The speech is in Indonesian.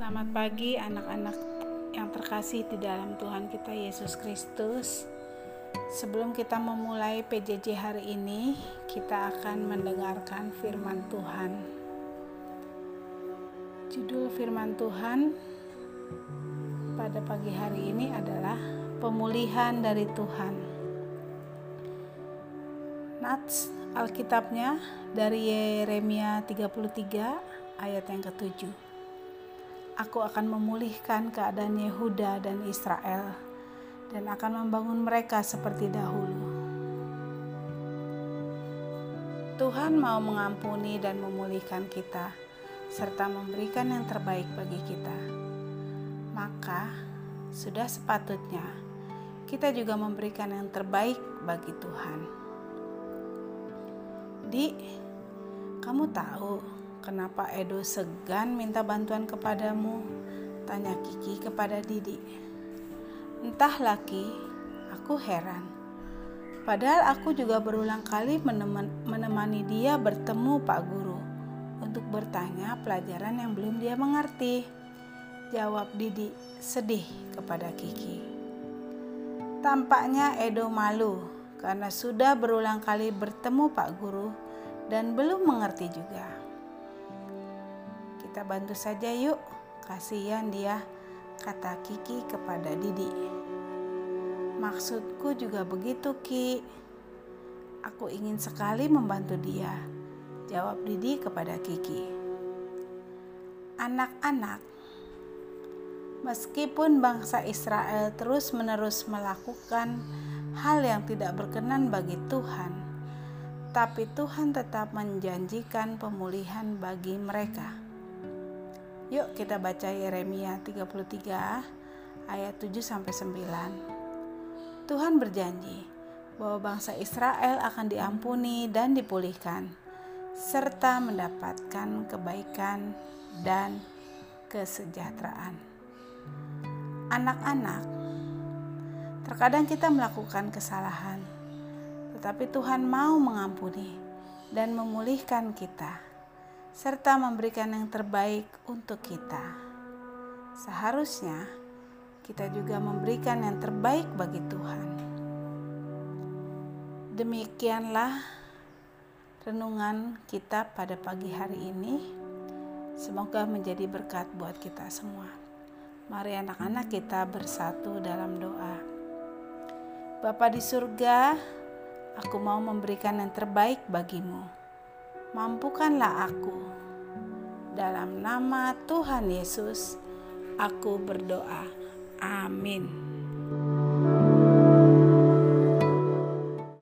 Selamat pagi anak-anak yang terkasih di dalam Tuhan kita Yesus Kristus. Sebelum kita memulai PJJ hari ini, kita akan mendengarkan firman Tuhan. Judul firman Tuhan pada pagi hari ini adalah pemulihan dari Tuhan. Nats Alkitabnya dari Yeremia 33 ayat yang ketujuh. Aku akan memulihkan keadaan Yehuda dan Israel dan akan membangun mereka seperti dahulu. Tuhan mau mengampuni dan memulihkan kita serta memberikan yang terbaik bagi kita. Maka sudah sepatutnya kita juga memberikan yang terbaik bagi Tuhan. Di, kamu tahu Kenapa Edo segan minta bantuan kepadamu? Tanya Kiki kepada Didi. Entah laki, aku heran. Padahal aku juga berulang kali menemani dia bertemu Pak Guru untuk bertanya pelajaran yang belum dia mengerti. Jawab Didi sedih kepada Kiki. Tampaknya Edo malu karena sudah berulang kali bertemu Pak Guru dan belum mengerti juga. Kita bantu saja yuk, kasihan dia, kata Kiki kepada Didi. Maksudku juga begitu Ki. Aku ingin sekali membantu dia, jawab Didi kepada Kiki. Anak-anak, meskipun bangsa Israel terus-menerus melakukan hal yang tidak berkenan bagi Tuhan, tapi Tuhan tetap menjanjikan pemulihan bagi mereka. Yuk kita baca Yeremia 33 ayat 7 sampai 9. Tuhan berjanji bahwa bangsa Israel akan diampuni dan dipulihkan serta mendapatkan kebaikan dan kesejahteraan. Anak-anak, terkadang kita melakukan kesalahan, tetapi Tuhan mau mengampuni dan memulihkan kita serta memberikan yang terbaik untuk kita. Seharusnya kita juga memberikan yang terbaik bagi Tuhan. Demikianlah renungan kita pada pagi hari ini. Semoga menjadi berkat buat kita semua. Mari anak-anak kita bersatu dalam doa. Bapa di surga, aku mau memberikan yang terbaik bagimu mampukanlah aku. Dalam nama Tuhan Yesus, aku berdoa. Amin.